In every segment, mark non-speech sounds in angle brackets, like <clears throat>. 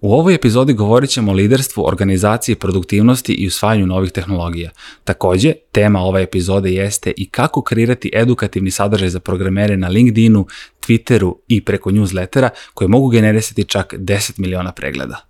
U ovoj epizodi govorit ćemo o liderstvu, organizaciji, produktivnosti i usvajanju novih tehnologija. Takođe, tema ove epizode jeste i kako kreirati edukativni sadržaj za programere na LinkedInu, Twitteru i preko newslettera koje mogu generisati čak 10 miliona pregleda.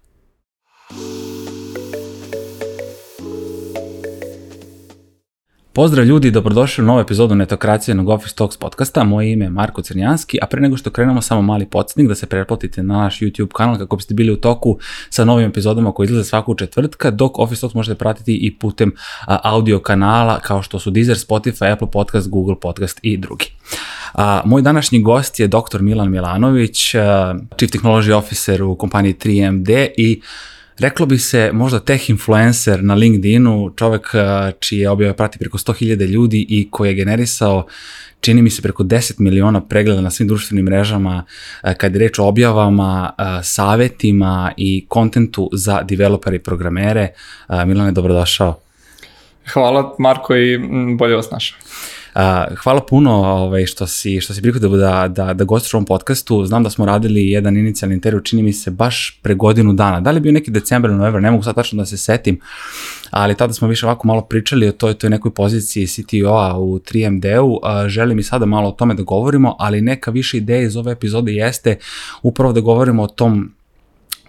Pozdrav ljudi dobrodošli u novu epizodu Netokracijenog Office Talks podcasta. Moje ime je Marko Crnjanski, a pre nego što krenemo samo mali podsjetnik da se pretplatite na naš YouTube kanal kako biste bili u toku sa novim epizodama koji izlaze svaku četvrtka, dok Office Talks možete pratiti i putem a, audio kanala kao što su Deezer, Spotify, Apple Podcast, Google Podcast i drugi. A, moj današnji gost je dr. Milan Milanović, a, Chief Technology Officer u kompaniji 3MD i reklo bi se možda tech influencer na LinkedInu, čovek eh, čije objave prati preko 100.000 ljudi i koji je generisao čini mi se preko 10 miliona pregleda na svim društvenim mrežama eh, kad je reč o objavama, eh, savetima i kontentu za developere i programere. Milane, dobrodošao. Hvala Marko i mm, bolje vas našao. Uh, hvala puno ovaj, što si, što si prihodilo da, da, da gostiš u ovom podcastu. Znam da smo radili jedan inicijalni intervju, čini mi se, baš pre godinu dana. Da li je bio neki decembar ili novembar, ne mogu sad tačno da se setim, ali tada smo više ovako malo pričali o toj, toj nekoj poziciji CTO-a u 3MD-u. Uh, želim i sada malo o tome da govorimo, ali neka više ideja iz ove epizode jeste upravo da govorimo o tom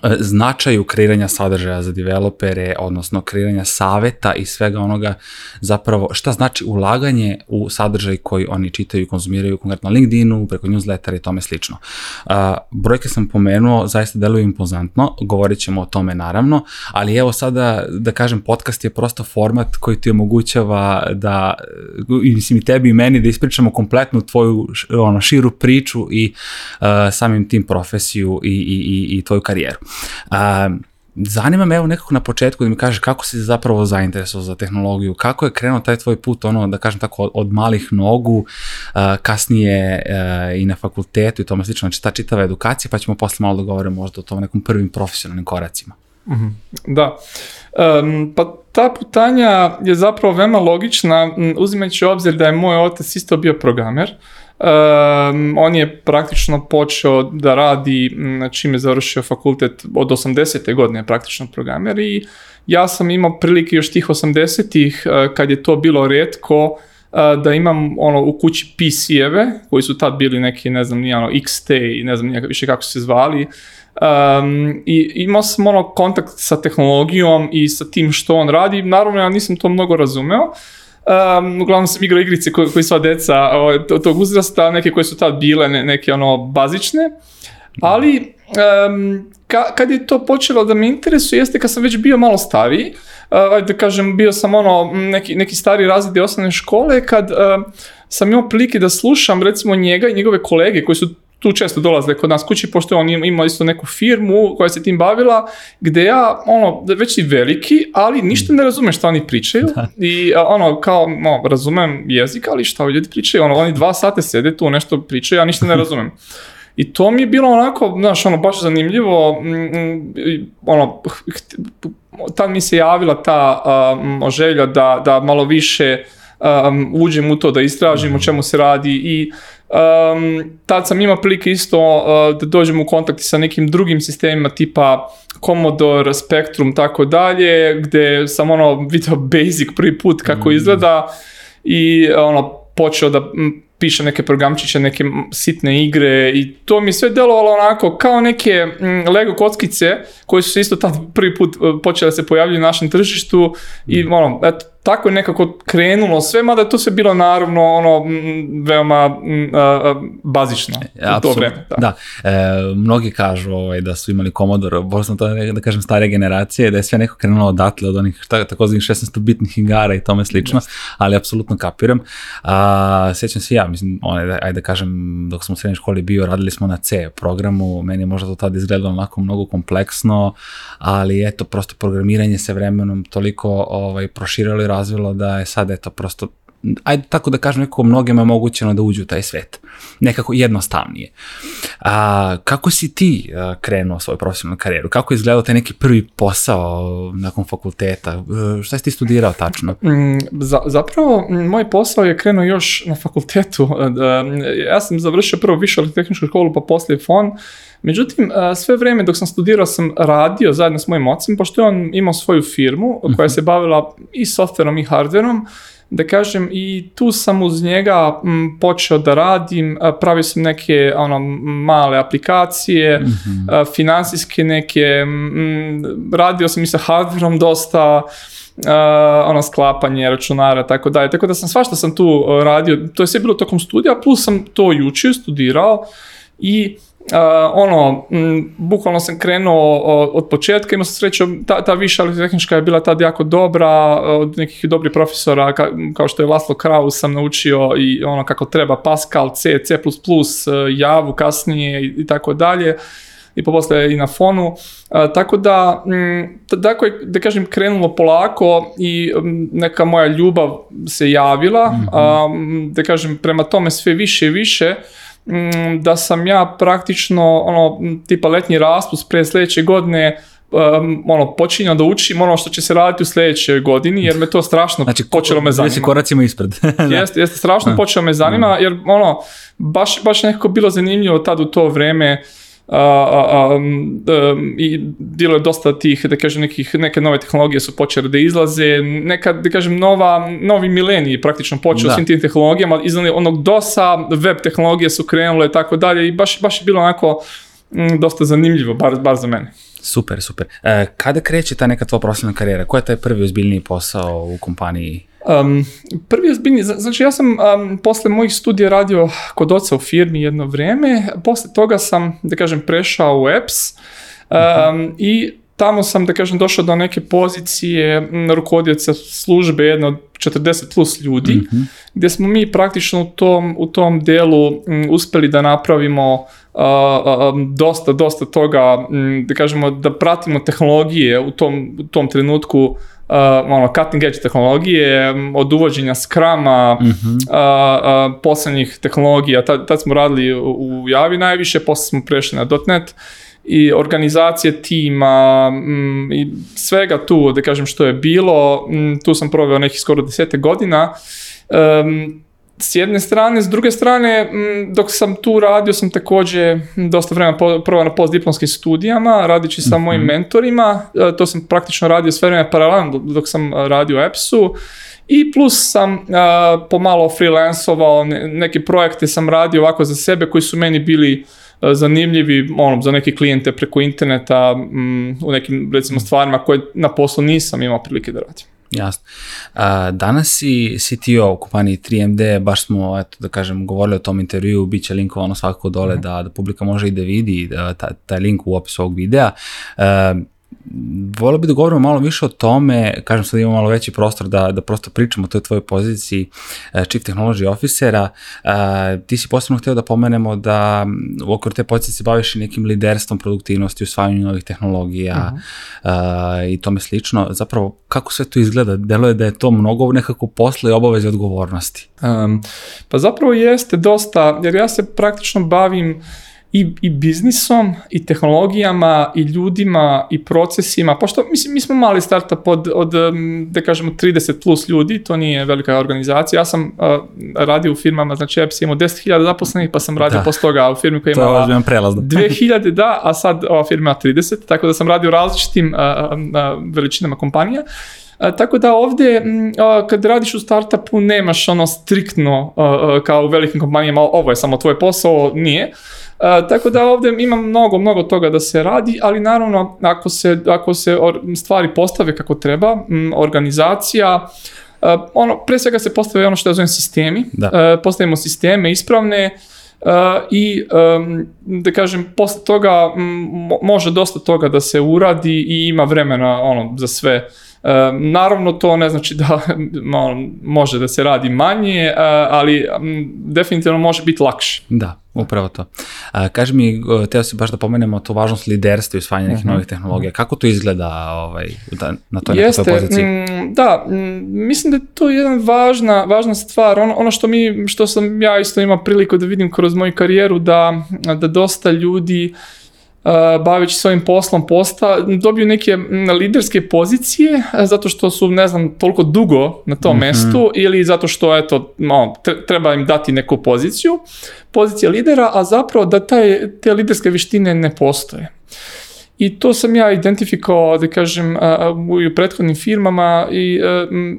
E, značaju kreiranja sadržaja za developere, odnosno kreiranja saveta i svega onoga zapravo šta znači ulaganje u sadržaj koji oni čitaju i konzumiraju konkretno LinkedInu, preko newslettera i tome slično. A, e, brojke sam pomenuo, zaista deluju impozantno, govorit ćemo o tome naravno, ali evo sada da kažem podcast je prosto format koji ti omogućava da, i e, mislim i tebi i meni, da ispričamo kompletnu tvoju ono, širu priču i samim tim profesiju i, i, i, i tvoju karijeru. A, zanima me evo nekako na početku da mi kažeš kako si zapravo zainteresovao za tehnologiju, kako je krenuo taj tvoj put, ono da kažem tako od, od malih nogu, a, kasnije a, e, i na fakultetu i tome slično, znači ta čitava edukacija, pa ćemo posle malo da govorimo možda o tom nekom prvim profesionalnim koracima. Mhm. Da. Um, pa ta putanja je zapravo veoma logična, uzimajući obzir da je moj otac isto bio programer. Uh, Um, on je praktično počeo da radi čim je završio fakultet od 80. godine praktično programer i ja sam imao prilike još tih 80-ih e, kad je to bilo redko e, da imam ono u kući PC-eve koji su tad bili neki ne znam ni ono XT i ne znam ni više kako su se zvali Um, I imao sam ono kontakt sa tehnologijom i sa tim što on radi, naravno ja nisam to mnogo razumeo, uh, Um, uglavnom sam igrao igrice koje, koje sva deca od ovaj, tog uzrasta, neke koje su tad bile, ne, neke ono bazične. Ali um, ka, kad je to počelo da me interesuje, jeste kad sam već bio malo stariji, uh, da kažem, bio sam ono neki, neki stari razred osnovne škole, kad uh, sam imao prilike da slušam recimo njega i njegove kolege koji su tu često dolazile kod nas kući, pošto on imao isto neku firmu koja se tim bavila, gde ja, ono, već i veliki, ali ništa ne razumem šta oni pričaju. Da. I ono, kao, no, razumem jezik, ali šta ovi ljudi pričaju, ono, oni dva sate sede tu, nešto pričaju, ja ništa ne razumem. I to mi je bilo onako, znaš, ono, baš zanimljivo, mm, mm, ono, tad mi se javila ta um, želja da, da malo više um, uđem u to, da istražim o čemu se radi i Um, tad sam imao prilike isto uh, da dođem u kontakt sa nekim drugim sistemima tipa Commodore, Spectrum, tako dalje, gde sam ono video <laughs> basic prvi put kako mm. izgleda i ono počeo da piše neke programčiće, neke sitne igre i to mi sve delovalo onako kao neke Lego kockice koje su se isto tad prvi put e, počele da se pojavljaju na našem tržištu i mm. ono, eto, tako je nekako krenulo sve, mada to se bilo naravno ono veoma bazično Absolut, u to e, vreme. Da, da. E, mnogi kažu ovaj, da su imali Commodore, bolj sam to da, da kažem stare generacije, da je sve neko krenulo odatle od onih šta, takozvanih 16-bitnih igara i tome slično, ali apsolutno kapiram. A, sećam se ja, mislim, onaj, da, ajde da kažem, dok smo u srednjoj školi bio, radili smo na C programu, meni je možda to tada izgledalo onako mnogo kompleksno, ali eto, prosto programiranje se vremenom toliko ovaj, proširilo razvilo da je sad eto prosto ajde tako da kažem, nekako mnogima je mogućeno da uđu u taj svet. Nekako jednostavnije. A, kako si ti a, krenuo svoju profesionalnu karijeru? Kako je izgledao taj neki prvi posao nakon fakulteta? E, šta si ti studirao tačno? Mm, zapravo, moj posao je krenuo još na fakultetu. E, da, ja sam završio prvo više tehničku školu, pa posle fon. Međutim, e, sve vreme dok sam studirao sam radio zajedno s mojim ocem, pošto je on imao svoju firmu mhm. koja se bavila i softverom i hardverom da kažem i tu sam uz njega m, počeo da radim, pravio sam neke ono, male aplikacije, mm -hmm. finansijske neke, m, radio sam i sa hardverom dosta, uh, ono sklapanje računara tako dalje. Tako da sam svašta sam tu radio, to je sve bilo tokom studija, plus sam to i učio, studirao i Uh, ono, m, bukvalno sam krenuo od početka, imao sam sreću, ta, ta viša tehnička je bila tad jako dobra, uh, od nekih dobrih profesora, ka, kao što je Laslo Kraus, sam naučio i ono kako treba Pascal, C, C++, uh, Javu kasnije i, i tako dalje i pa posle i na fonu. A, tako da, m, tako je, da kažem, krenulo polako i neka moja ljubav se javila, mm -hmm. a, da kažem, prema tome sve više i više, Mm, da sam ja praktično ono tipa letnji raspust pre sledeće godine um, ono, počinjao da učim ono što će se raditi u sledećoj godini, jer me to strašno znači, počelo me zanima. Znači, koracima ispred. <laughs> Da. jeste, jeste, strašno počelo me da. zanima, jer ono, baš, baš nekako bilo zanimljivo tad u to vrijeme a, a, a, i bilo je dosta tih, da kažem, nekih, neke nove tehnologije su počele da izlaze, neka, da kažem, nova, novi mileniji praktično počeo da. svim tim tehnologijama, iznali onog DOS-a, web tehnologije su krenule i tako dalje i baš, baš je bilo onako dosta zanimljivo, bar, bar za mene. Super, super. E, kada kreće ta neka tvoja profesionalna karijera? Koja je taj prvi ozbiljniji posao u kompaniji? Um, prvi ozbiljni, znači ja sam um, posle mojih studija radio kod oca u firmi jedno vreme, posle toga sam, da kažem, prešao u EPS um, okay. Mhm. i tamo sam, da kažem, došao do neke pozicije rukovodioca službe jedno od 40 plus ljudi, mm -hmm. gdje smo mi praktično u tom, u tom delu m, uspeli da napravimo a, a, dosta, dosta toga, m, da kažemo, da pratimo tehnologije u tom, u tom trenutku uh, ono, cutting edge tehnologije, od uvođenja skrama, mm -hmm. uh, uh, poslednjih tehnologija, tad, tad smo radili u, u Javi najviše, posle smo prešli na .NET i organizacije tima m, i svega tu, da kažem što je bilo, m, tu sam proveo nekih skoro desete godina, um, s jedne strane, s druge strane, mm, dok sam tu radio sam takođe dosta vremena prvo na postdiplomskim studijama, radići sa mojim mhm. mentorima, e, to sam praktično radio sve vrijeme paralelno dok sam e, radio EPS-u i plus sam uh, pomalo freelansovao, neke projekte sam radio ovako za sebe koji su meni bili zanimljivi ono, za neke klijente preko interneta um, u nekim recimo stvarima koje na poslu nisam imao prilike da radim. Jasno. A, danas si CTO u kompaniji 3MD, baš smo, eto da kažem, govorili o tom intervju, bit će linkovano svakako dole mm -hmm. da, da publika može i da vidi da, taj ta link u opisu ovog videa. A, e, volio bih da govorimo malo više o tome, kažem sad da imamo malo veći prostor da, da prosto pričamo o toj tvojoj poziciji e, Chief Technology Officera. E, ti si posebno hteo da pomenemo da u okviru te pozicije se baviš i nekim liderstvom produktivnosti, usvajanju novih tehnologija uh -huh. E, i tome slično. Zapravo, kako sve to izgleda? Delo je da je to mnogo nekako posle obaveze odgovornosti. Um, pa zapravo jeste dosta, jer ja se praktično bavim uh, i, i biznisom, i tehnologijama, i ljudima, i procesima, pošto mislim, mi smo mali startup od, od da kažemo, 30 plus ljudi, to nije velika organizacija, ja sam uh, radio u firmama, znači EPS imao 10.000 zaposlenih, pa sam radio da. posle toga u firmi koja imala 2000, da. da, a sad ova firma 30, tako da sam radio različitim uh, uh, veličinama kompanija, A, tako da ovde, kad radiš u startupu, nemaš ono striktno kao u velikim kompanijama, ovo je samo tvoj posao, nije. A, tako da ovde ima mnogo, mnogo toga da se radi, ali naravno ako se, ako se stvari postave kako treba, m, organizacija, Uh, ono, pre svega se postave ono što ja zovem sistemi, da. uh, postavimo sisteme ispravne, Uh, i um, da kažem posle toga m, može dosta toga da se uradi i ima vremena ono za sve uh, E, naravno, to ne znači da <laughs> no, može da se radi manje, e, ali definitivno može biti lakše. Da, upravo to. E, kaži mi, teo si baš da pomenemo tu važnost liderstva i usvajanja nekih mhm. novih tehnologija. Kako to izgleda ovaj, da, na toj Jeste, nekoj poziciji? M, da, mislim da je to jedna važna, važna stvar. Ono, ono što, mi, što sam ja isto imao priliku da vidim kroz moju karijeru, da, da dosta ljudi uh, E, baveći svojim poslom posta, dobiju neke liderske pozicije e, zato što su, ne znam, toliko dugo na tom mm -hmm. mestu ili zato što, eto, no, treba im dati neku poziciju, pozicija lidera, a zapravo da taj, te liderske vištine ne postoje. I to sam ja identifikovao, da kažem, e, u prethodnim firmama i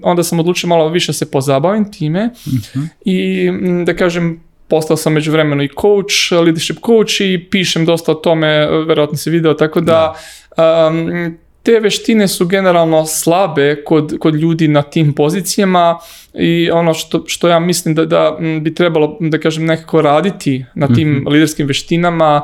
onda sam odlučio malo više se pozabavim time mm -hmm. i, da kažem, postao sam među vremenu i coach, leadership coach i pišem dosta o tome, verovatno si video, tako da, da um, te veštine su generalno slabe kod, kod ljudi na tim pozicijama i ono što, što ja mislim da, da bi trebalo, da kažem, nekako raditi na tim mm -hmm. liderskim veštinama,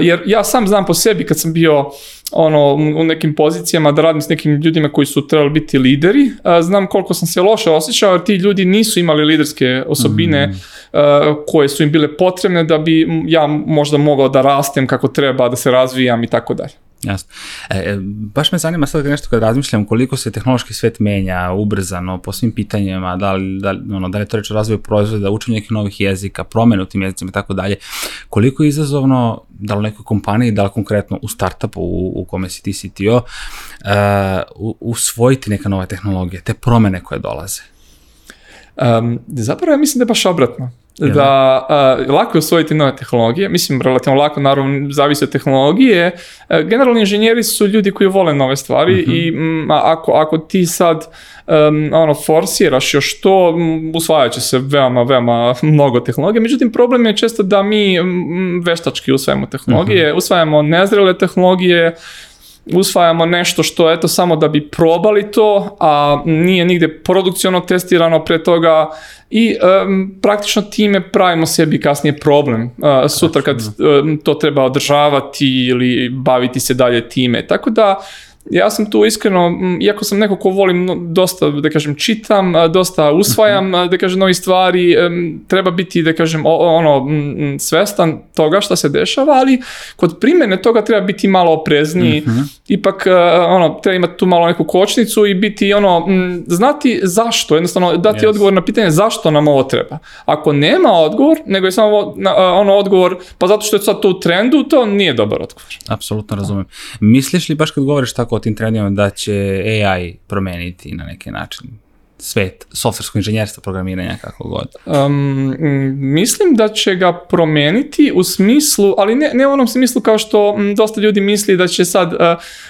jer ja sam znam po sebi kad sam bio uh, ono, u nekim pozicijama da radim s nekim ljudima koji su trebali biti lideri. Znam koliko sam se loše osjećao jer ti ljudi nisu imali liderske osobine mm. koje su im bile potrebne da bi ja možda mogao da rastem kako treba, da se razvijam i tako dalje. Jasno. E, e, baš me zanima sad nešto kad razmišljam koliko se tehnološki svet menja ubrzano po svim pitanjima, da li, da, ono, da li to reč o razvoju proizvoda, učenju nekih novih jezika, promene u tim jezicima i tako dalje. Koliko je izazovno, da li u nekoj kompaniji, da li konkretno u startupu u, u kome si ti CTO, e, uh, usvojiti neka nova tehnologija, te promene koje dolaze? Um, zapravo ja mislim da je baš obratno da uh, lako je osvojiti nove tehnologije, mislim relativno lako, naravno zavisi od tehnologije. A, e, generalni inženjeri su ljudi koji vole nove stvari uh mhm. -huh. i m, ako, ako ti sad um, ono, forsiraš još to, usvajat će se veoma, veoma <laughs> mnogo tehnologije. Međutim, problem je često da mi veštački usvajamo tehnologije, uh mhm. -huh. usvajamo nezrele tehnologije, usvajamo nešto što eto samo da bi probali to, a nije nigde produkciono testirano pre toga i um, praktično time pravimo sebi kasnije problem uh, sutra kad um, to treba održavati ili baviti se dalje time. Tako da uh, ja sam tu iskreno, iako sam neko ko volim dosta, da kažem, čitam, dosta usvajam, mhm. da kažem, novi stvari, treba biti, da kažem, ono, svestan toga šta se dešava, ali kod primene toga treba biti malo oprezniji, mm -hmm. ipak, ono, treba imati tu malo neku kočnicu i biti, ono, znati zašto, jednostavno, dati yes. odgovor na pitanje zašto nam ovo treba. Ako nema odgovor, nego je samo ono odgovor, pa zato što je sad to u trendu, to nije dobar odgovor. Apsolutno razumem. Misliš li baš kad govoriš tako po tim trendima da će AI promeniti na neki način svet softverskog inženjerstva, programiranja, kako god? Um, mislim da će ga promeniti u smislu, ali ne, ne u onom smislu kao što m, dosta ljudi misli da će sad uh,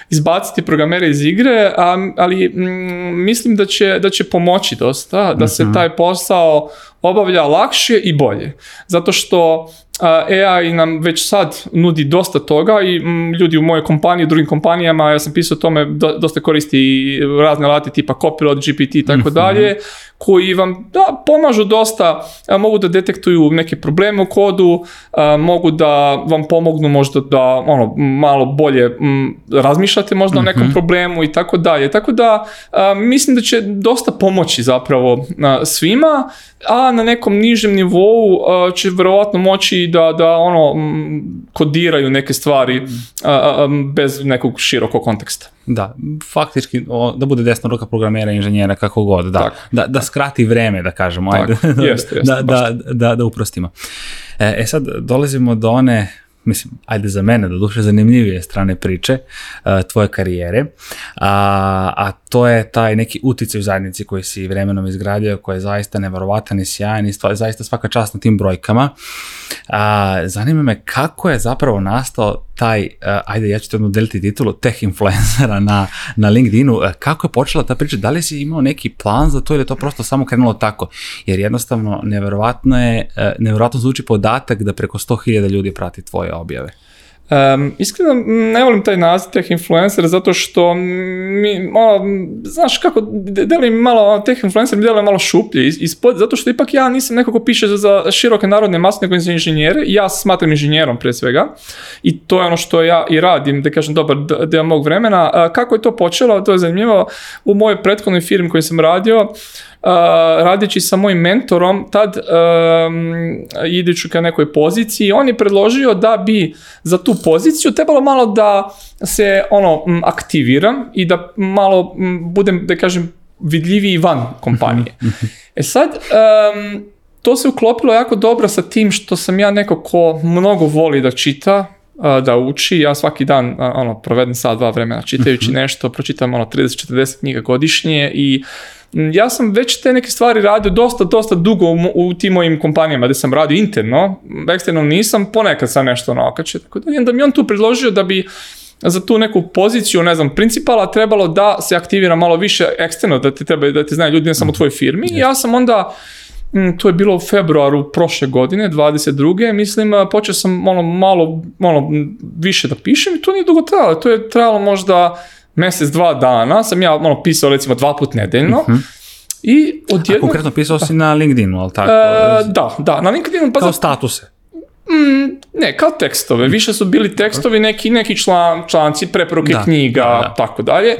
izbaciti programere iz igre, a, ali m, mislim da će, da će pomoći dosta, da uh -huh. se mhm. taj posao obavlja lakše i bolje. Zato što AI nam već sad nudi dosta toga i mm, ljudi u mojoj kompaniji, u drugim kompanijama, ja sam pisao o tome, dosta koristi i razne alate tipa Copilot, GPT i tako mhm. dalje, koji vam da, pomažu dosta, mogu da detektuju neke probleme u kodu, mogu da vam pomognu možda da ono, malo bolje mm, razmišljate možda o nekom mhm. problemu i tako dalje. Tako da mislim da će dosta pomoći zapravo svima, a na nekom nižem nivou će verovatno moći da, da ono, kodiraju neke stvari mm. a, a, bez nekog širokog konteksta. Da, faktički o, da bude desna ruka programera, inženjera, kako god, da, Tako. da, da skrati vreme, da kažemo, ajde, jest, jest, <laughs> da, da, da, da, da uprostimo. E, e sad dolazimo do one mislim, ajde za mene, da duše zanimljivije strane priče uh, tvoje karijere, a, a to je taj neki uticaj u zajednici koji si vremenom izgradio, koji je zaista neverovatan i sjajan i stva, zaista svaka čast na tim brojkama. A, zanima me kako je zapravo nastao taj, uh, ajde, ja ću te odnodeliti titulu, tech influencera na, na LinkedInu, uh, kako je počela ta priča, da li si imao neki plan za to ili je to prosto samo krenulo tako? Jer jednostavno, neverovatno je, uh, neverovatno zvuči podatak da preko 100.000 ljudi prati tvoje objave. Um, iskreno, ne volim taj naziv teh influencer zato što mi, malo, znaš kako, delim malo, teh influencer mi delim malo šuplje ispod, zato što ipak ja nisam neko ko piše za široke narodne masne nego za inženjere, ja se smatram inženjerom pre svega i to je ono što ja i radim, da kažem, dobar deo mog vremena. Kako je to počelo, to je zanimljivo, u mojoj prethodnoj firmi koju sam radio, radeći sa mojim mentorom, tad um, ideću ka nekoj poziciji, on je predložio da bi za tu poziciju trebalo malo da se ono aktiviram i da malo budem, da kažem, vidljiviji van kompanije. Mhm, mhm. E sad, um, to se uklopilo jako dobro sa tim što sam ja neko ko mnogo voli da čita, da uči. Ja svaki dan ono, provedem sad dva vremena čitajući mhm. nešto, pročitam ono 30-40 knjiga godišnje i uh, ja sam već te neke stvari radio dosta, dosta dugo u, u tim mojim kompanijama gde sam radio interno, eksterno nisam, ponekad sam nešto naokače, tako da, da mi on tu predložio da bi za tu neku poziciju, ne znam, principala trebalo da se aktivira malo više eksterno, da ti treba, da ti znaju ljudi ne samo u mhm. tvojoj firmi. I ja sam onda, mm, to je bilo u februaru prošle godine, 22. Mislim, počeo sam malo, malo, malo više da pišem i to nije dugo trajalo. To je trajalo možda mesec, dva dana sam ja ono, pisao recimo dva put nedeljno, uh mhm. -huh. I odjedno... A konkretno pisao da. si na LinkedInu, ali tako? E, da, da, na LinkedInu. Pa kao za... statuse? Mm, ne, kao tekstove. Mhm. Više su bili tekstovi, neki, neki član, članci, preporuke da, knjiga, da, da. tako dalje.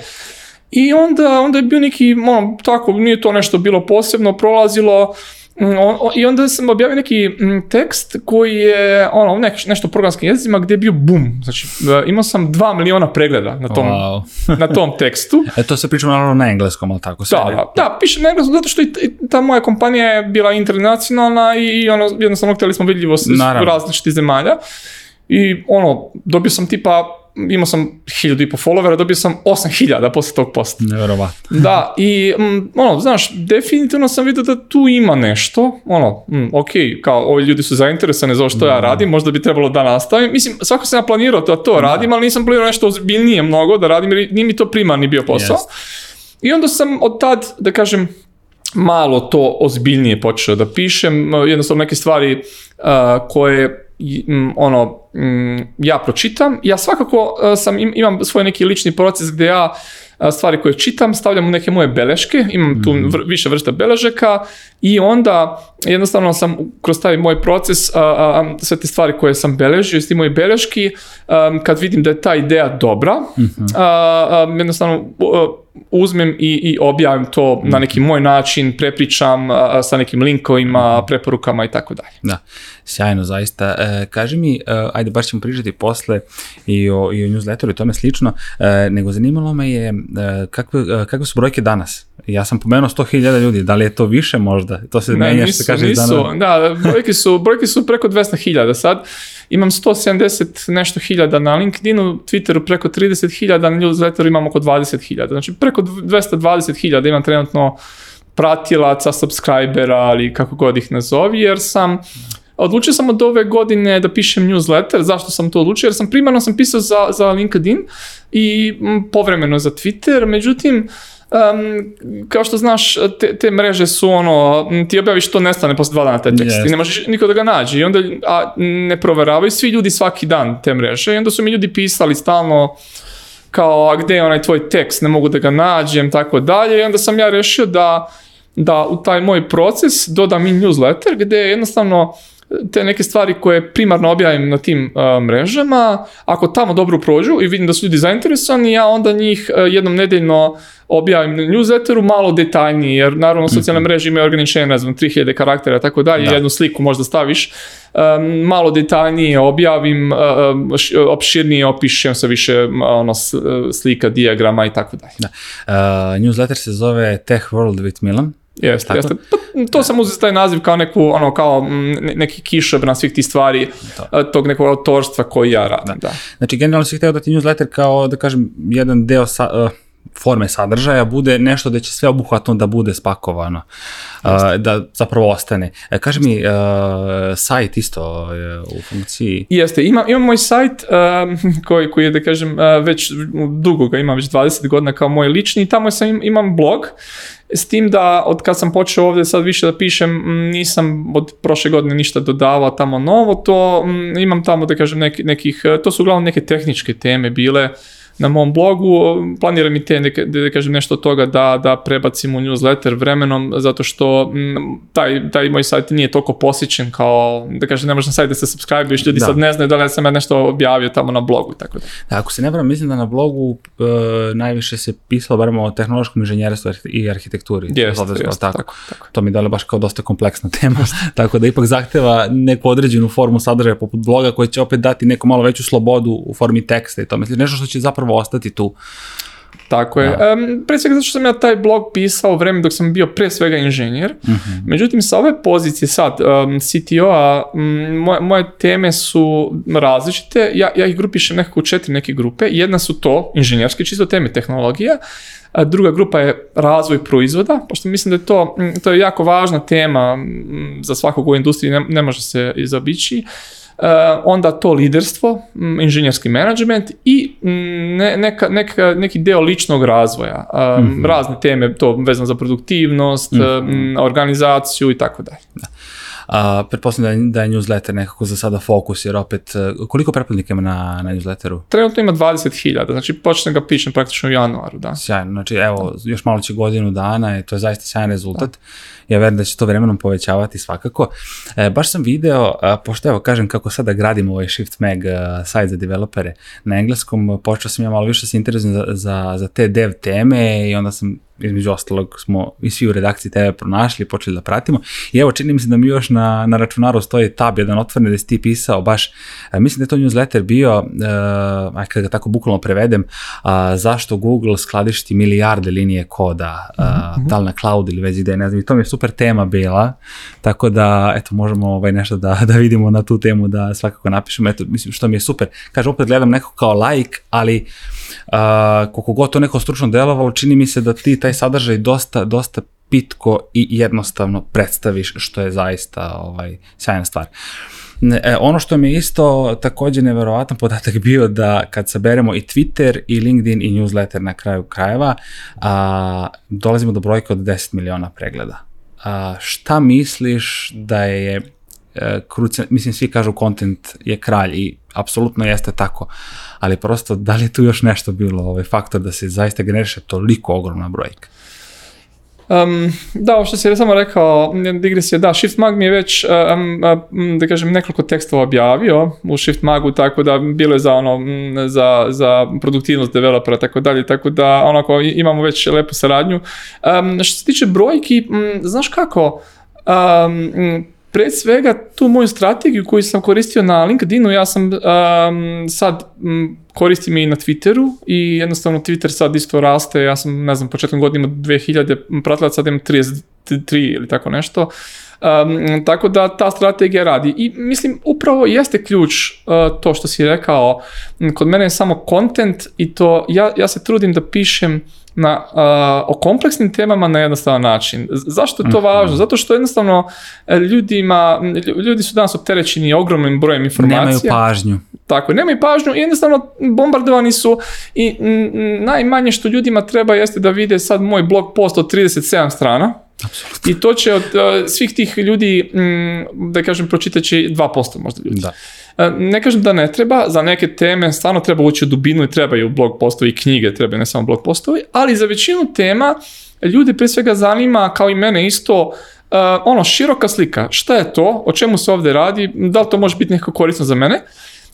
I onda, onda je bio neki, ono, tako, nije to nešto bilo posebno, prolazilo, uh, Mm, I onda sam objavio neki mm, tekst koji je ono, neš, nešto u programskim jezicima gdje je bio bum. Znači, e, imao sam dva miliona pregleda na tom, wow. na tom tekstu. <laughs> E to se priča naravno na engleskom, ali tako? se? da, da, da, piše na engleskom zato što i ta moja kompanija je bila internacionalna i ono, jednostavno hteli smo vidljivost u različitih zemalja. I ono, dobio sam tipa imao sam hiljadu i po followera, dobio sam 8000 posle tog posta. Neverovatno. Da, i m, mm, ono, znaš, definitivno sam vidio da tu ima nešto, ono, m, mm, ok, kao ovi ljudi su zainteresani za ovo što da. ja radim, možda bi trebalo da nastavim. Mislim, svako sam ja planirao da to da. radim, ali nisam planirao nešto ozbiljnije mnogo da radim, jer nije mi to primarni bio posao. Yes. I onda sam od tad, da kažem, malo to ozbiljnije počeo da pišem, jednostavno neke stvari uh, koje ono, ja pročitam, ja svakako e, sam, imam svoj neki lični proces gde ja e, stvari koje čitam, stavljam u neke moje beleške, imam tu mhm. vr više vrsta beležaka i onda jednostavno sam kroz taj moj proces, sve te stvari koje sam beležio iz tih mojih beleški, e, kad vidim da je ta ideja dobra, mhm. jednostavno uzmem i, i objavim to na mhm. neki moj način, prepričam sa nekim linkovima, preporukama i tako dalje. Da. Sjajno, zaista. E, kaži mi, e, ajde, baš ćemo pričati posle i o, i o newsletteru i tome slično, e, nego zanimalo me je e, kakve, e, kakve su brojke danas? Ja sam pomenuo 100.000 ljudi, da li je to više možda? To se ne, menja što kaže nisu. Dana. Da, brojke su, brojke su preko 200.000 sad. Imam 170 nešto hiljada na LinkedInu, Twitteru preko 30.000, na newsletteru imam oko 20.000. Znači preko 220.000 imam trenutno pratilaca, subscribera ali kako god ih nazovi, jer sam Odlučio sam od ove godine da pišem newsletter, zašto sam to odlučio? Jer sam primarno sam pisao za, za LinkedIn i mm, povremeno za Twitter, međutim, um, kao što znaš, te, te mreže su ono, ti objaviš to nestane posle dva dana taj tekst, yes. ti ne možeš niko da ga nađe i onda a, ne proveravaju svi ljudi svaki dan te mreže i onda su mi ljudi pisali stalno kao, a gde je onaj tvoj tekst, ne mogu da ga nađem, tako dalje i onda sam ja rešio da da u taj moj proces dodam i newsletter gde jednostavno uh, te neke stvari koje primarno objavim na tim uh, mrežama, ako tamo dobro prođu i vidim da su ljudi zainteresovani, ja onda njih uh, jednom nedeljno objavim na newsletteru malo detaljnije, jer naravno mhm. socijalne mreže imaju ograničenje, ne znam, 3000 karaktera i tako dalje, da. jednu sliku možda staviš, um, malo detaljnije objavim, um, š, opširnije opišem sa više ono, slika, dijagrama i tako dalje. Da. Uh, newsletter se zove Tech World with Milan. Jeste, jeste. Pa, to da. sam uzeo taj naziv kao neku, ono, kao neki neki na svih tih stvari, to. E, tog nekog autorstva koji ja radim. Da. da. Znači, generalno si hteo da ti newsletter kao, da kažem, jedan deo sa, uh, forme sadržaja bude nešto da će sve obuhvatno da bude spakovano, Jeste. da zapravo ostane. E, kaži mi, uh, sajt isto je u funkciji? Jeste, imam, imam moj sajt <laughs> koji, koji je, da kažem, već dugo ga imam, već 20 godina kao moj lični i tamo sam, imam blog S tim da od kad sam počeo ovde sad više da pišem, nisam od prošle godine ništa dodavao tamo novo, to imam tamo da kažem nek, nekih, to su uglavnom neke tehničke teme bile, uh, na mom blogu, um, planiram i te, da, da kažem nešto od toga da, da prebacim u newsletter vremenom, zato što mm, taj, taj moj sajt nije toliko posjećen kao, da kažem, ne možeš na sajt da se subscribe-uješ, ljudi da. sad ne znaju da li sam ja nešto objavio tamo na blogu, tako da. da ako se ne varam, mislim da na blogu e, najviše se pisalo, barem o tehnološkom inženjerstvu i arhitekturi. Jeste, da, jeste, tako, tako, tako. To mi je dali baš kao dosta kompleksna tema, <laughs> tako da ipak zahteva neku određenu formu sadržaja poput bloga koji će opet dati neku malo veću slobodu u formi teksta i to. Mislim, nešto što će zapravo zapravo ostati tu. Tako je. Da. Um, pre svega zato što sam ja taj blog pisao vreme dok sam bio pre svega inženjer. Mm -hmm. Međutim, sa ove pozicije sad, um, CTO-a, moje, moje teme su različite. Ja, ja ih grupišem nekako u četiri neke grupe. Jedna su to, inženjerske, čisto teme tehnologija. A druga grupa je razvoj proizvoda, pošto mislim da je to, to je jako važna tema za svakog u industriji, ne, ne može se izabići. Uh, Eh, onda to liderstvo, mm, inženjerski menadžment i mm, neka, neka, neki deo ličnog razvoja. Mm -hmm. Razne teme, to vezano za produktivnost, mhm. eh, mm -hmm. organizaciju i tako dalje. Da. A, pretpostavljam da, da je, newsletter nekako za sada fokus, jer opet, e, koliko pretplatnika ima na, na newsletteru? Trenutno ima 20.000, znači počnem ga pišem praktično u januaru, da. Sjajno, znači evo, da. još malo će godinu dana i e, to je zaista sjajan rezultat. Da. Ja verujem da će to vremenom povećavati svakako. E, baš sam video, a, pošto evo kažem kako sada gradim ovaj Shift Mag a, e, sajt za developere na engleskom, počeo sam ja malo više da se interesujem za, za, za te dev teme i onda sam između ostalog smo i svi u redakciji tebe pronašli, počeli da pratimo. I evo, čini mi se da mi još na, na računaru stoji tab jedan otvorene da si ti pisao baš, e, mislim da je to newsletter bio, uh, e, aj kada ga tako bukvalno prevedem, uh, zašto Google skladišti milijarde linije koda, uh, mm -hmm. da li na cloud ili već gde, ne znam, i to mi je super tema bila, tako da, eto, možemo ovaj nešto da, da vidimo na tu temu, da svakako napišemo, eto, mislim, što mi je super. Kažem, opet gledam neko kao like, ali a, koliko god to neko stručno delovalo, čini mi se da ti taj sadržaj dosta, dosta pitko i jednostavno predstaviš što je zaista ovaj, sjajna stvar. E, ono što mi je isto takođe neverovatan podatak <laughs> bio da kad saberemo i Twitter i LinkedIn i newsletter na kraju krajeva, a, dolazimo do brojke od 10 miliona pregleda. A, šta misliš da je krucijan, mislim svi kažu content je kralj i apsolutno jeste tako, ali prosto da li je tu još nešto bilo ovaj faktor da se zaista generiše toliko ogromna brojka? Um, da, ovo što si samo rekao, digresija, da, Shift Mag mi je već, um, um, da kažem, nekoliko tekstova objavio u Shift Magu, tako da bilo je za ono, za, za produktivnost developera, tako dalje, tako da onako imamo već lepu saradnju. Um, što se tiče brojki, um, znaš kako, um, pre svega tu moju strategiju koju sam koristio na LinkedInu, ja sam um, sad um, koristim i na Twitteru i jednostavno Twitter sad isto raste, ja sam ne znam početkom godine imao 2000 pratilaca, sad imam 33 ili tako nešto. Uh, Um, tako da ta strategija radi. I mislim, upravo jeste ključ uh, to što si rekao. Kod mene je samo content i to, ja, ja se trudim da pišem na, uh, o kompleksnim temama na jednostavan način. Zašto je to mhm. važno? Zato što jednostavno e, ljudima, ljudi su danas opterećeni ogromnim brojem informacija. Nemaju pažnju. Tako, nemaju pažnju i jednostavno bombardovani su i najmanje što ljudima treba jeste da vide sad moj blog post od 37 strana, Absolutno. I to će od uh, svih tih ljudi, m, mm, da kažem, pročitaći 2% možda ljudi. Da. Uh, ne kažem da ne treba, za neke teme stvarno treba ući u dubinu i trebaju blog postovi, i knjige treba ne samo blog postovi, ali za većinu tema ljude pre svega zanima, kao i mene isto, uh, ono, široka slika, šta je to, o čemu se ovde radi, da li to može biti nekako korisno za mene, uh,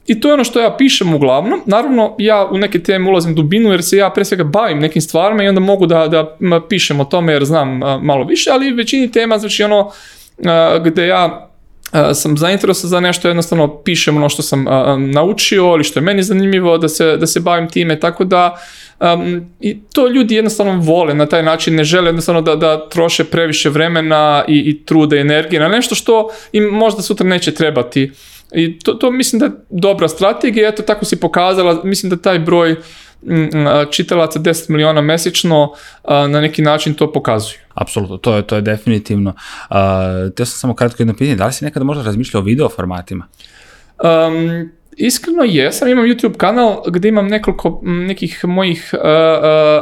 I to je ono što ja pišem uglavnom. Naravno, ja u neke teme ulazim dubinu jer se ja pre svega bavim nekim stvarima i onda mogu da, da pišem o tome jer znam malo više, ali većini tema, znači ono gde ja sam zainteresovan za nešto, jednostavno pišem ono što sam naučio ili što je meni zanimljivo, da se, da se bavim time, tako da um, i to ljudi jednostavno vole na taj način, ne žele jednostavno da, da troše previše vremena i, i truda i energije na nešto što im možda sutra neće trebati. Uh, I to, to mislim da je dobra strategija, eto tako si pokazala, mislim da taj broj mm, mm, čitalaca 10 miliona mesečno na neki način to pokazuju. Apsolutno, to je, to je definitivno. Uh, teo sam samo kratko jedno pitanje, da li si nekada možda razmišljao o video formatima? Um, Iskreno jesam, imam YouTube kanal gde imam nekoliko nekih mojih uh, uh,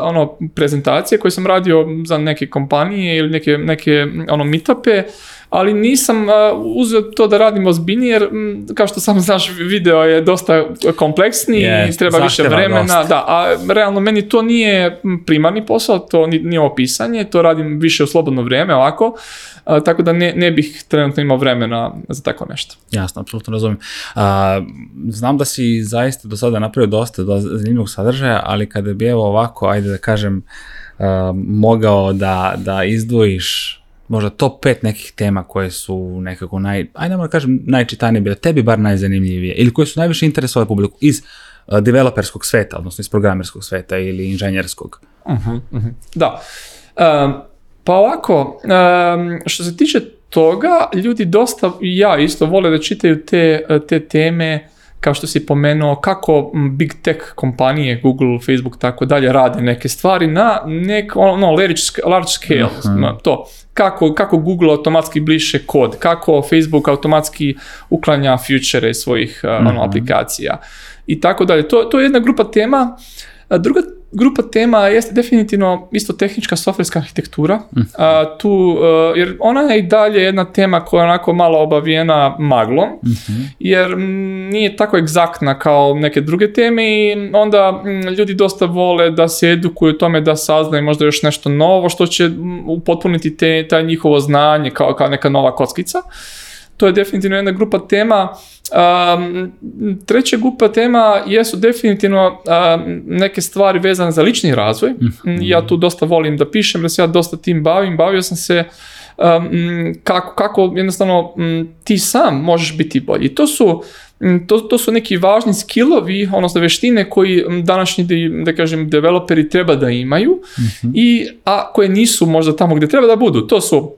ono prezentacije koje sam radio za neke kompanije ili neke neke ono meetupe. Uh, ali nisam e, uzeo to da radim ozbiljnije, jer kao što sam <laughs> znaš, video je dosta kompleksni yes, i treba više vremena. Dosta. Da, a realno meni to nije primarni posao, to nije opisanje, to radim više u slobodno vreme, ovako, a, tako da ne, ne bih trenutno imao vremena za tako nešto. Jasno, apsolutno razumijem. A, znam da si zaista do sada napravio dosta do zanimljivog sadržaja, ali kada bi evo ovako, ajde da kažem, a, mogao da, da izdvojiš možda top 5 nekih tema koje su nekako naj, ajde da kažem najčitanije bile, tebi bar najzanimljivije ili koje su najviše interesovale publiku iz eh, developerskog sveta, odnosno iz programerskog sveta ili inženjerskog. Uh -huh, uh -huh. Da. Um, pa ovako, um, što se tiče toga, ljudi dosta, ja isto vole da čitaju te, te teme kao što si pomenuo, kako big tech kompanije, Google, Facebook, tako dalje, rade neke stvari na nek, ono, large, large scale, Aha. Mhm. to kako, kako Google automatski bliše kod, kako Facebook automatski uklanja future svojih mm -hmm. ono, mhm. aplikacija i tako dalje. To, to je jedna grupa tema. Druga Grupa tema jeste definitivno isto tehnička softverska arhitektura. Hm. A, tu, e, jer ona je i dalje jedna tema koja je onako malo obavijena maglom, mhm. jer nije tako egzaktna kao neke druge teme i onda ljudi dosta vole da se edukuju tome da saznaju možda još nešto novo što će upotpuniti te, taj njihovo znanje kao, kao neka nova kockica to je definitivno jedna grupa tema. Um, treća grupa tema jesu definitivno um, neke stvari vezane za lični razvoj. Mm-hmm. Ja tu dosta volim da pišem, da se ja dosta tim bavim. Bavio sam se um, kako, kako jednostavno ti sam možeš biti bolji. To su to, to su neki važni skillovi, odnosno veštine koji današnji, da, da kažem, developeri treba da imaju, mm-hmm. i, a koje nisu možda tamo gde treba da budu. To su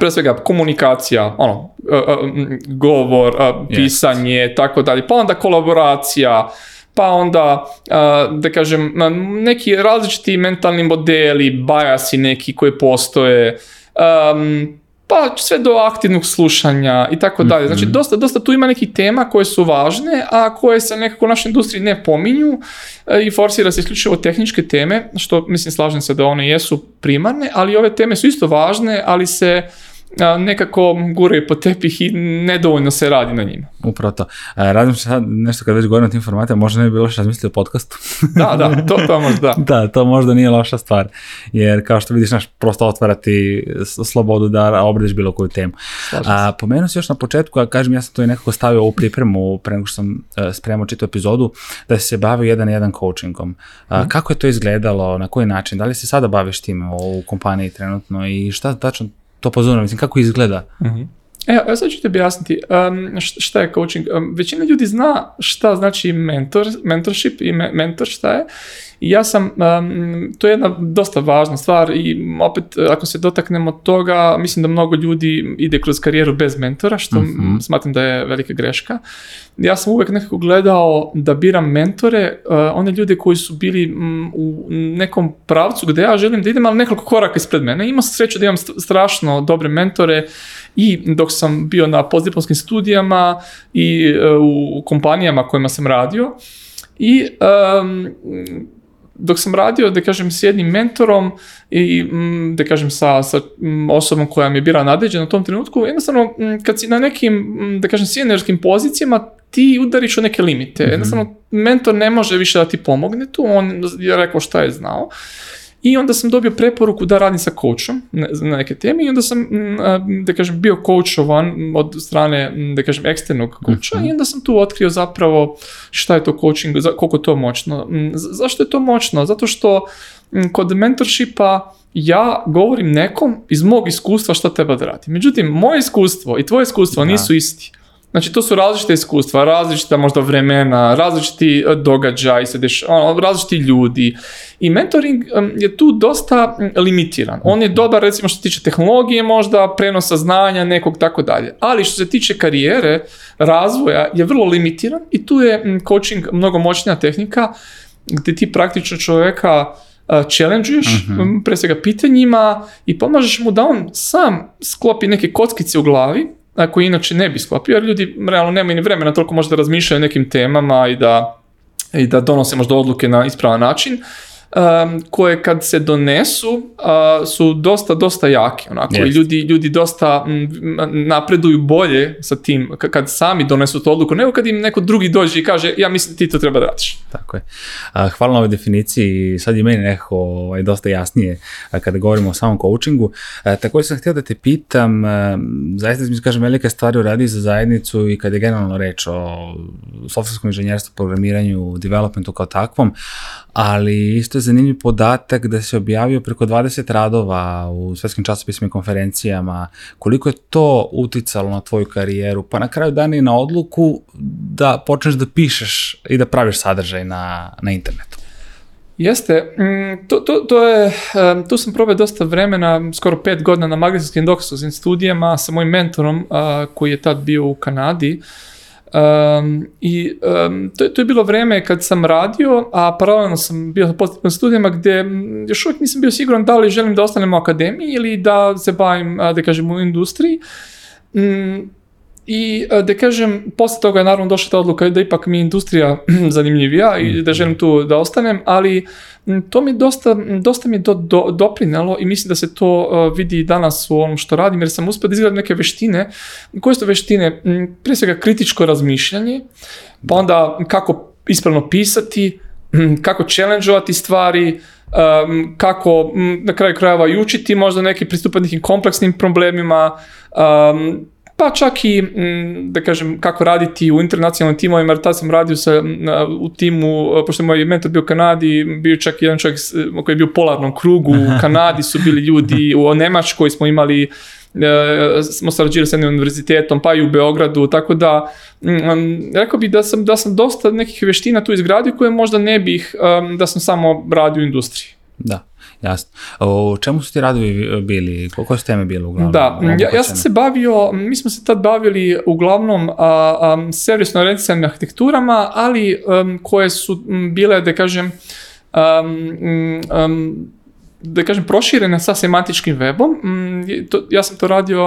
pre svega komunikacija, ono, e, e, govor, e, pisanje, yes. tako dalje, pa onda kolaboracija, pa onda, da kažem, neki različiti mentalni modeli, bajasi neki koji postoje, um, pa sve do aktivnog slušanja i tako dalje. Znači, mhm. dosta, dosta tu ima nekih tema koje su važne, a koje se nekako u našoj industriji ne pominju e, i forsira se isključivo tehničke teme, što mislim slažem se da one jesu primarne, ali ove teme su isto važne, ali se nekako guraju po tepih i nedovoljno se radi na njima. Upravo to. E, radim sad nešto kad već govorim o tim formatima, možda ne bi bilo loše razmisliti o podcastu. da, da, to, to možda. Da. <laughs> da, to možda nije loša stvar, jer kao što vidiš, naš prosto otvarati slobodu da obradiš bilo koju temu. a, pomenuo si još na početku, a kažem, ja sam to i nekako stavio u pripremu pre nego što sam e, spremao čitu epizodu, da si se bavio jedan jedan coachingom. A, mhm. Kako je to izgledalo, na koji način, da li se sada baviš time u kompaniji trenutno i šta tačno to pozorno, mislim, kako izgleda? Uh mhm. -huh. Evo, e, sad ću ti objasniti um, šta je coaching. Um, većina ljudi zna šta znači mentor, mentorship i me, mentor šta je I ja sam, um, to je jedna dosta važna stvar i opet e, ako se dotaknemo toga, mislim da mnogo ljudi ide kroz karijeru bez mentora, što mm -hmm. smatram da je velika greška. Ja sam uvek nekako gledao da biram mentore, uh, one ljude koji su bili m, u nekom pravcu gde ja želim da idem, ali nekoliko koraka ispred mene. Imao sam sreću da imam strašno dobre mentore i dok sam bio na postdiplomskim studijama i uh, u kompanijama kojima sam radio, I um, dok sam radio, da kažem, s jednim mentorom i, mm, da kažem, sa, sa mm, osobom koja mi je bila nadeđena u tom trenutku, jednostavno, mm, kad si na nekim, da kažem, sjenerskim pozicijama, ti udariš u neke limite. Mm -hmm. Jednostavno, mentor ne može više da ti pomogne tu, on je rekao šta je znao. I onda sam dobio preporuku da radim sa coachom na neke teme i onda sam, mm, da kažem, bio coachovan od strane, mm, da kažem, eksternog coacha mhm. i onda sam tu otkrio zapravo šta je to coaching, koliko to moćno. Mm, zašto je to moćno? Zato što kod mentorshipa ja govorim nekom iz mog iskustva šta treba da radi. Međutim, moje iskustvo i tvoje iskustvo da. nisu isti. Znači, to su različite iskustva, različita možda vremena, različiti e, događaj, se deš... ono, različiti ljudi. I mentoring je tu dosta limitiran. On je dobar, recimo, što se tiče tehnologije možda, prenosa znanja, nekog tako dalje. Ali što se tiče karijere, razvoja je vrlo limitiran i tu je coaching mnogo moćnija tehnika gdje ti praktično čovjeka e, challengeuješ, uh-huh. pre svega pitanjima i pomažeš mu da on sam sklopi neke kockice u glavi ako inače ne bi sklopio, jer ljudi realno nemaju ni vremena toliko možda da razmišljaju o nekim temama i da i da donose možda odluke na ispravan način um, koje kad se donesu uh, su dosta, dosta jaki, Onako. Yes. I ljudi, ljudi dosta m, napreduju bolje sa tim kad sami donesu tu odluku, nego kad im neko drugi dođe i kaže ja mislim da ti to treba da radiš. Tako je. Hvala na ovoj definiciji. Sad je meni nekako ovaj, dosta jasnije kada govorimo o samom coachingu. Također sam htio da te pitam, zaista mi se kažem velike stvari uradi za zajednicu i kad je generalno reč o softwareskom inženjerstvu, programiranju, developmentu kao takvom, ali isto je zanimljiv podatak da se objavio preko 20 radova u svetskim časopisima i konferencijama. Koliko je to uticalo na tvoju karijeru? Pa na kraju dana i na odluku da počneš da pišeš i da praviš sadržaj na, na internetu. Jeste, mm, to, to, to je, tu sam probao dosta vremena, skoro pet godina na magistarskim doktorskim studijama sa mojim mentorom koji je tad bio u Kanadi. Uh, Um, I um, to, je, to je bilo vreme kad sam radio, a paralelno sam bio na postupnim studijama gde još uvijek nisam bio siguran da li želim da ostanem u akademiji ili da se bavim, da kažem, u industriji. Um, I e, da kažem, posle toga je naravno došla ta odluka da ipak mi je industrija <clears throat> zanimljivija i da mhm. želim tu da ostanem, ali to mi dosta, dosta mi do, do, doprinelo i mislim da se to e, vidi danas u onom što radim, jer sam uspio da izgradim neke veštine. Koje su veštine? Pre svega kritičko razmišljanje, pa onda kako ispravno pisati, kako challengeovati stvari, um, kako na kraju krajeva i učiti možda neki pristupat nekim kompleksnim problemima, um, pa čak i, mm, da kažem, kako raditi u internacionalnim timovima, jer tad sam radio sa, u timu, e, pošto je moj mentor bio u Kanadi, bio čak jedan čovjek e, koji je bio u polarnom krugu, u Kanadi su bili ljudi, u Nemačkoj smo imali e, smo sarađivali sa jednim univerzitetom, pa i u Beogradu, tako da m, mm, rekao bih da sam, da sam dosta nekih veština tu izgradio koje možda ne bih da sam samo radio u industriji. Da. Jasno. O čemu su ti radovi bili? Koje su teme bilo uglavnom? Da, ja, ja sam se bavio, mi smo se tad bavili uglavnom a, a, servisno orientisanim arhitekturama, ali a, koje su bile, da kažem, um, um, da kažem, proširena sa semantičkim webom. Mm, to, ja sam to radio,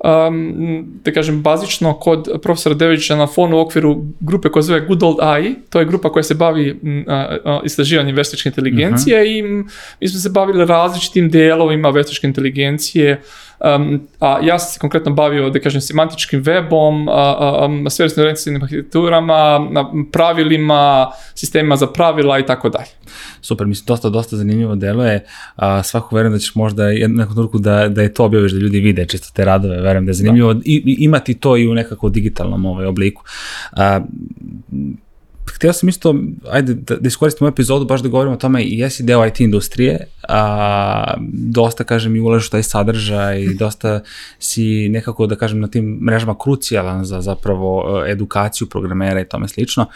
um, da kažem, bazično kod profesora Devića na fonu u okviru grupe koja zove Good Old AI, to je grupa koja se bavi uh, istraživanjem veštačke inteligencije uh mhm. -huh. i mm, mi smo se bavili različitim delovima veštačke inteligencije, uh, Um, a ja sam se konkretno bavio, da kažem, semantičkim webom, svjerstveno orientacijnim arhitekturama, pravilima, sistemima za pravila i tako dalje. Super, mislim, dosta, dosta zanimljivo delo je. A, svako verujem da ćeš možda nekom ruku da, da je to objaviš, da ljudi vide čisto te radove, verujem da je da. zanimljivo da. I, i, imati to i u nekako digitalnom ovaj obliku. A, htio sam isto, ajde, da, da iskoristim ovu epizodu baš da govorimo o tome, jesi deo IT industrije, a, dosta, kažem, i ulažu taj sadržaj, mhm. dosta si nekako, da kažem, na tim mrežama krucijalan za zapravo e, edukaciju programera i tome slično.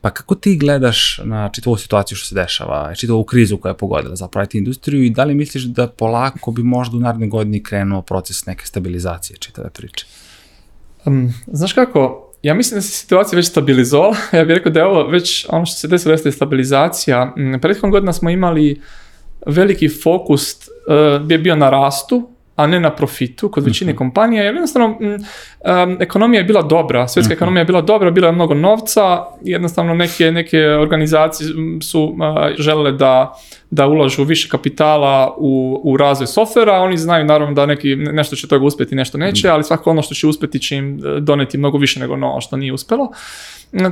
Pa kako ti gledaš na čitavu situaciju što se dešava, čitavu krizu koja je pogodila zapravo IT industriju i da li misliš da polako bi možda u narednoj godini krenuo proces neke stabilizacije čitave priče? Um, znaš kako, Ja mislim da se situacija već stabilizovala. <laughs> Ja bih rekao da je ovo već ono što se desilo jeste stabilizacija. Mm, Prethodnog godina smo imali veliki fokus uh, je bio na rastu a ne na profitu kod većine mm-hmm. kompanija, jer jednostavno m, mm, um, ekonomija je bila dobra, svjetska mm-hmm. ekonomija je bila dobra, bilo je mnogo novca, jednostavno neke, neke organizacije mm, su uh, želele da, da ulažu više kapitala u, u razvoj softvera, oni znaju naravno da neki, nešto će toga uspjeti, nešto neće, mm-hmm. ali svako ono što će uspjeti će im eh, doneti mnogo više nego ono što nije uspjelo.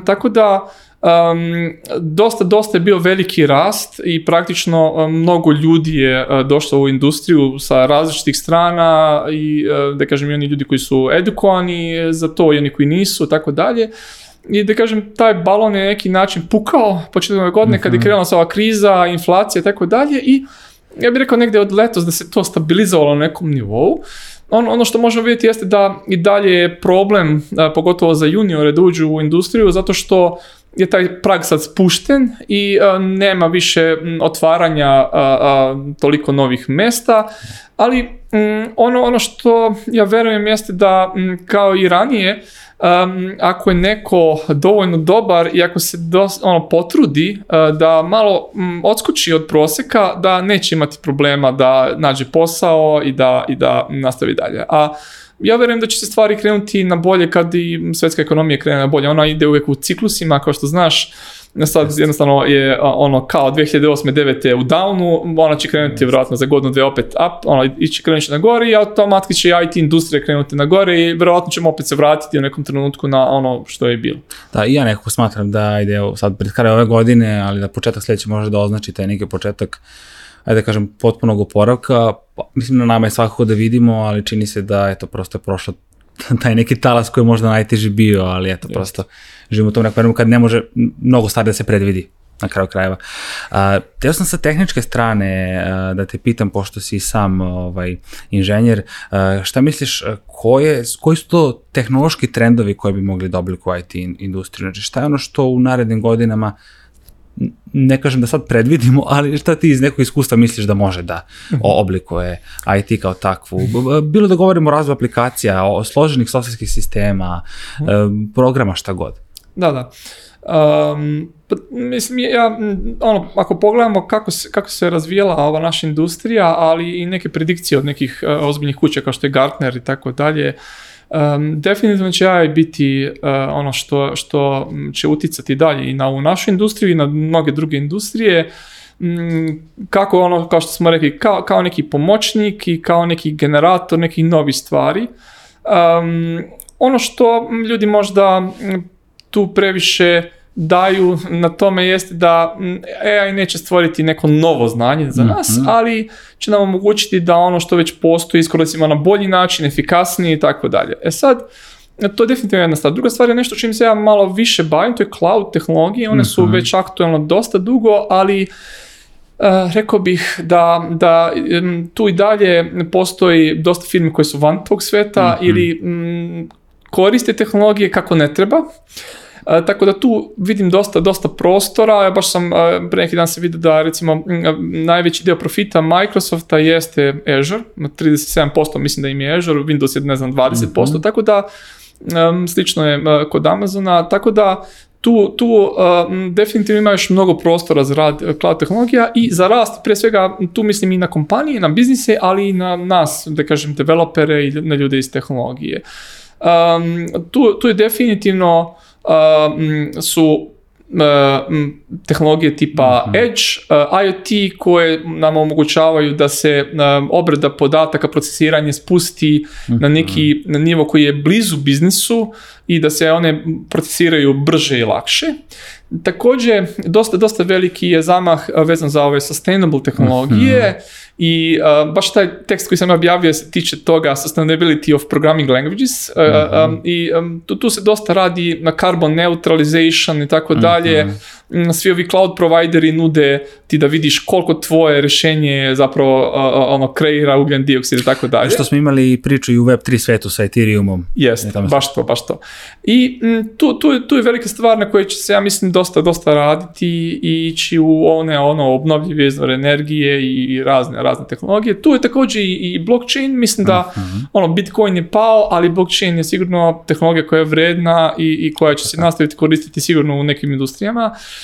Tako da, Um, dosta, dosta je bio veliki rast i praktično e, mnogo ljudi je e, došlo u industriju sa različitih strana i e, da kažem i oni ljudi koji su edukovani za to i oni koji nisu, tako dalje i da kažem, taj balon je neki način pukao početkom ove godine mm -hmm. kad je mhm. krenula ova kriza, inflacija i tako dalje i ja bih rekao negde od letos da se to stabilizovalo na nekom nivou. On, ono što možemo vidjeti jeste da i dalje je problem, a, pogotovo za juniore da uđu u industriju, zato što je taj prag sad spušten i a, e, nema više otvaranja a, a, toliko novih mesta, ali m, ono, ono što ja verujem jeste da m, kao i ranije, um, ako je neko dovoljno dobar i ako se dos, ono, potrudi uh, da malo um, odskoči od proseka, da neće imati problema da nađe posao i da, i da nastavi dalje. A uh, ja verujem da će se stvari krenuti na bolje kad i svetska ekonomija krene na bolje. Ona ide uvek u ciklusima, kao što znaš, sad jednostavno je ono kao 2008. 9. u downu, ona će krenuti vjerojatno za godinu dve opet up, ona ići krenuti na gore i automatski će IT industrija krenuti na gore i vjerojatno ćemo opet se vratiti u nekom trenutku na ono što je bilo. Da, i ja nekako smatram da ide sad pred kraj ove godine, ali da početak sledeće može da označi taj neki početak uh, ajde da kažem, potpunog oporavka, pa, mislim na nama je svakako da vidimo, ali čini se da, eto, prosto je prošla <laughs> taj neki talas koji je možda najteži bio, ali eto, Jeste. prosto živimo u tom nekom vremenu kad ne može mnogo stvari da se predvidi na kraju krajeva. A, teo sam sa tehničke strane a, da te pitam, pošto si sam ovaj, inženjer, a, šta misliš, koje, koji su to tehnološki trendovi koji bi mogli da obliku IT industriju? Znači, šta je ono što u narednim godinama ne kažem da sad predvidimo, ali šta ti iz nekog iskustva misliš da može da mhm. oblikuje IT kao takvu? Bilo da govorimo o razvoju aplikacija, o složenih softverskih sistema, mhm. programa, šta god. Da, da. Um, pa, mislim, ja, ono, ako pogledamo kako se, kako se razvijela ova naša industrija, ali i neke predikcije od nekih uh, ozbiljnih kuća kao što je Gartner i tako dalje, uh, Um, definitivno će AI biti uh, ono što, što će uticati dalje i na ovu našu industriju i na mnoge druge industrije. Mm, kako ono, kao što smo rekli, kao, kao neki pomoćnik i kao neki generator nekih novih stvari. Um, ono što ljudi možda tu previše daju na tome jeste da AI neće stvoriti neko novo znanje za nas, mm -hmm. ali će nam omogućiti da ono što već postoji iskoristimo na bolji način, efikasniji i tako dalje. E sad, to je definitivno jedna stvar. Druga stvar je nešto čim se ja malo više bavim, to je cloud tehnologije, one su mm -hmm. već aktualno dosta dugo, ali Uh, rekao bih da, da um, tu i dalje postoji dosta firmi koje su van tog sveta mhm. mm -hmm. ili um, koriste tehnologije kako ne treba. E, tako da tu vidim dosta, dosta prostora, ja baš sam pre neki dan se vidio da recimo najveći deo profita Microsofta jeste Azure, 37% mislim da im je Azure, Windows je ne znam 20%, mm -hmm. tako da um, slično je uh, kod Amazona, tako da tu, tu uh, definitivno ima još mnogo prostora za rad cloud tehnologija i za rast, pre svega tu mislim i na kompanije, na biznise, ali i na nas, da kažem, developere i na ljude iz tehnologije. Um, tu, tu je definitivno su tehnologije tipa mhm. Edge, eh, IoT koje nam omogućavaju da se obrada podataka, procesiranje spusti na mhm. neki na nivo koji je blizu biznisu i da se one procesiraju brže i lakše. Takođe, dosta, dosta veliki je zamah vezan za ove sustainable tehnologije, mhm. I uh, baš taj tekst koji sam objavio se tiče toga Sustainability of Programming Languages uh, mm -hmm. um, i um, tu, tu se dosta radi na carbon neutralization i tako mhm. dalje, Mm, svi ovi cloud provideri nude ti da vidiš koliko tvoje rešenje zapravo uh, ono kreira ugljen dioksid i tako dalje. Što smo imali priču i u Web3 svetu sa Ethereumom. Jeste, baš to, baš to. I m, mm, tu, tu, tu je velika stvar na kojoj će se, ja mislim, dosta, dosta raditi i ići u one, ono, obnovljive izvore energije i razne, razne tehnologije. Tu je takođe i, i blockchain, mislim da, uh mhm. -huh. ono, Bitcoin je pao, ali blockchain je sigurno tehnologija koja je vredna i, i koja će se nastaviti koristiti sigurno u nekim industrijama. Uh,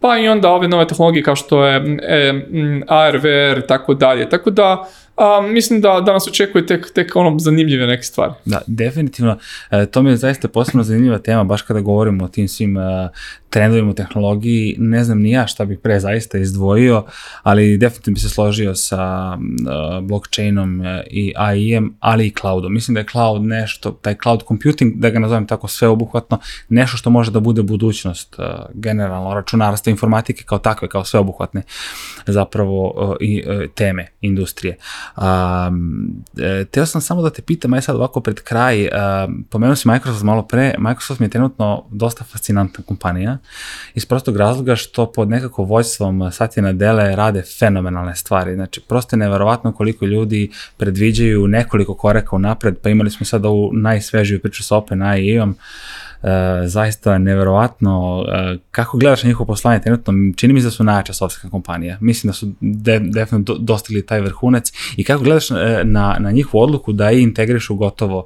pa i onda ove nove tehnologije kao što je e, AR, VR tako dalje. Tako da, a, mislim da, danas nas očekuje tek, tek ono zanimljive neke stvari. Da, definitivno. E, to mi je zaista posebno zanimljiva tema, baš kada govorimo o tim svim e, trendovima u tehnologiji. Ne znam ni ja šta bih pre zaista izdvojio, ali definitivno bi se složio sa e, blockchainom e, i AI-em, ali i cloudom. Mislim da je cloud nešto, taj cloud computing, da ga nazovem tako sveobuhvatno, nešto što može da bude budućnost e, generalno računarstva dosta informatike kao takve, kao sveobuhvatne zapravo e, i e, teme industrije. Um, teo sam samo da te pitam, aj sad ovako pred kraj, um, pomenuo si Microsoft malo pre, Microsoft mi je trenutno dosta fascinantna kompanija, iz prostog razloga što pod nekako vojstvom Satya Nadella rade fenomenalne stvari, znači prosto je neverovatno koliko ljudi predviđaju nekoliko koraka u napred, pa imali smo sad ovu najsvežiju priču sa OpenAI-om, uh, E, zaista neverovatno e, kako gledaš na njihovo poslanje trenutno, čini mi se da su najjača softverska kompanija. Mislim da su de, definitivno dostigli taj vrhunac i kako gledaš e, na, na njihovu odluku da i integrišu gotovo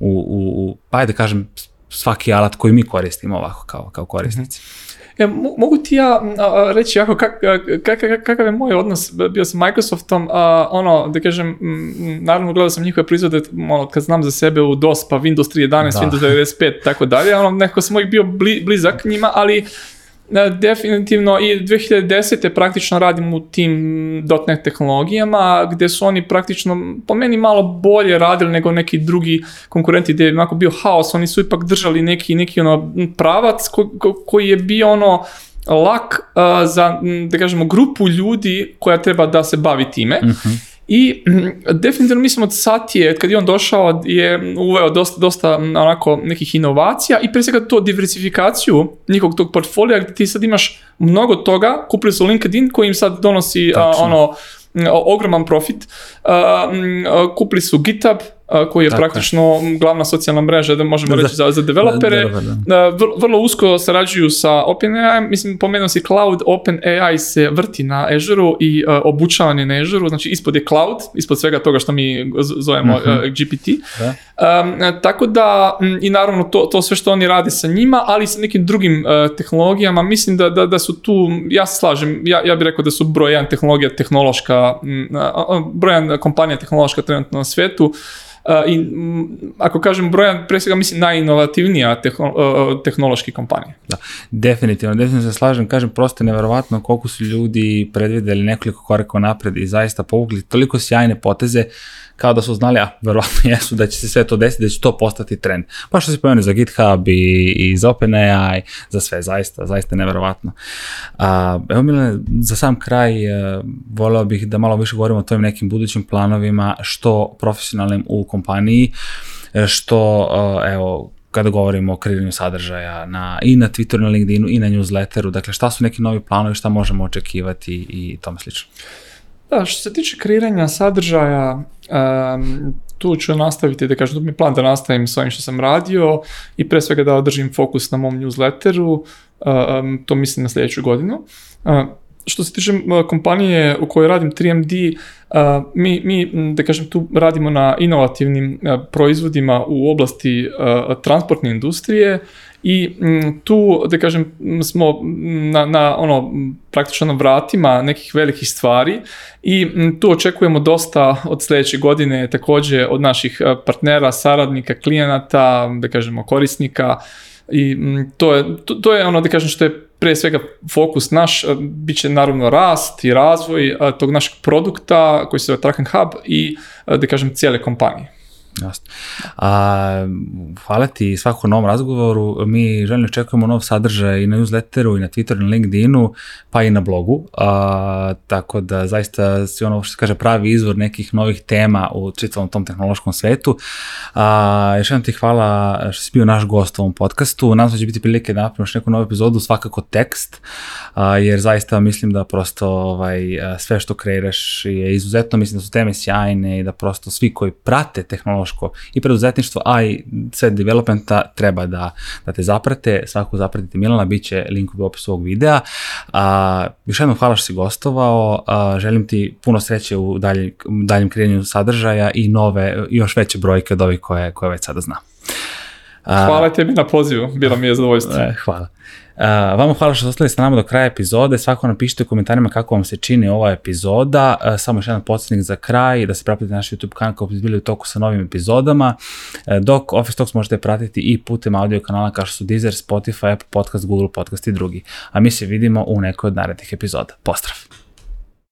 u, u, u pa da kažem, svaki alat koji mi koristimo ovako kao, kao korisnici. Mm -hmm. E, mogu ti ja a, reći jako e, kak, kak, kak, kakav je moj odnos bio sa Microsoftom, a, ono, da kažem, m, naravno gledao sam njihove proizvode, ono, kad znam za sebe u DOS, pa Windows 3.11, da. Windows 95, tako dalje, ono, nekako sam uvijek bio bli, blizak njima, ali definitivno i 2010. praktično radim u tim .NET tehnologijama gdje su oni praktično po meni malo bolje radili nego neki drugi konkurenti gdje je onako bio haos, oni su ipak držali neki, neki ono pravac ko, ko, koji je bio ono lak uh, za, da kažemo, grupu ljudi koja treba da se bavi time. Uh mhm. -huh I mm, definitivno mislim od Satije, kad je on došao, je uveo dosta, dosta mm, onako nekih inovacija i pre svega to diversifikaciju njihovog tog portfolija gdje ti sad imaš mnogo toga, kupili su LinkedIn koji im sad donosi a, ono mm, ogroman profit, a, a, kupili su GitHub, koji je Tako praktično glavna socijalna mreža, da možemo da, reći da. za, za developere. Da, vrlo, vrlo usko sarađuju sa OpenAI, mislim pomenuo si cloud, OpenAI se vrti na Azure-u i uh, e, obučavan je na Azure-u, znači ispod je cloud, ispod svega toga što mi zovemo uh e, mhm. -huh. uh, GPT. Da. Um, tako da, i naravno to, to sve što oni rade sa njima, ali i sa nekim drugim tehnologijama, mislim da, da, da su tu, ja se slažem, ja, ja bih rekao da su broj jedan tehnologija tehnološka, m, broj jedan kompanija tehnološka trenutno na svijetu, E, i mm, ako kažem brojan, pre svega mislim najinovativnija e, tehnološki kompanija. Da, definitivno, definitivno se slažem, kažem, prosto je neverovatno koliko su ljudi predvideli nekoliko koraka napred i zaista povukli toliko sjajne poteze kao da su znali, a verovatno <laughs> jesu, da će se sve to desiti, da će to postati trend. Pa što se pomenu za GitHub i, i za OpenAI, za sve, zaista, zaista neverovatno. A, evo Milane, za sam kraj e, voleo bih da malo više govorimo o tvojim nekim budućim planovima, što profesionalnim u kompaniji, e, što, e, evo, kada govorimo o kreiranju sadržaja na, i na Twitteru, na LinkedInu i na newsletteru, dakle šta su neki novi planovi, šta možemo očekivati i tome slično. Da, što se tiče kreiranja sadržaja, um, tu ću nastaviti, da kažem, tu mi plan da nastavim s ovim što sam radio i pre svega da održim fokus na mom newsletteru, um, to mislim na sledeću godinu. Um, što se tiče kompanije u kojoj radim 3MD, mi, mi, da kažem, tu radimo na inovativnim proizvodima u oblasti e, transportne industrije i m, mm, tu, da kažem, smo na, na ono, praktično na vratima nekih velikih stvari i m, mm, tu očekujemo dosta od sledeće godine takođe od naših e, partnera, saradnika, klijenata, da kažemo korisnika i m, mm, to je, to, to je ono da kažem što je pre svega fokus naš e, biće naravno rast i razvoj e, tog našeg produkta koji se zove Track and Hub i da kažem cijele kompanije. Jasno. A, hvala ti svako novom razgovoru. Mi željno čekujemo nov sadržaj i na newsletteru, i na Twitteru, i na LinkedInu, pa i na blogu. A, tako da zaista si ono što se kaže pravi izvor nekih novih tema u čitavom tom tehnološkom svetu. A, još jednom ti hvala što si bio naš gost u ovom podcastu. Nadam se da će biti prilike da napravimo neku novu epizodu, svakako tekst, a, jer zaista mislim da prosto ovaj, sve što kreiraš je izuzetno, mislim da su teme sjajne i da prosto svi koji prate tehnološku tehnološko i preduzetništvo, a i sve developmenta treba da, da te zaprate. Svako zapratite Milana, bit će link u opisu ovog videa. A, još jednom hvala što si gostovao, a, želim ti puno sreće u daljem, daljem kreiranju sadržaja i nove, još veće brojke od ovih koje, koje već sada znam. Hvala tebi na pozivu, bilo mi je zadovoljstvo. E, hvala. Uh, vama hvala što ste ostali sa nama do kraja epizode. Svako napišite u komentarima kako vam se čini ova epizoda. Uh, samo još jedan podsjetnik za kraj da se pratite naš YouTube kanal kako bi bili u toku sa novim epizodama. Uh, dok Office Talks možete pratiti i putem audio kanala kao što su Deezer, Spotify, Apple Podcast, Google Podcast i drugi. A mi se vidimo u nekoj od narednih epizoda. Pozdrav!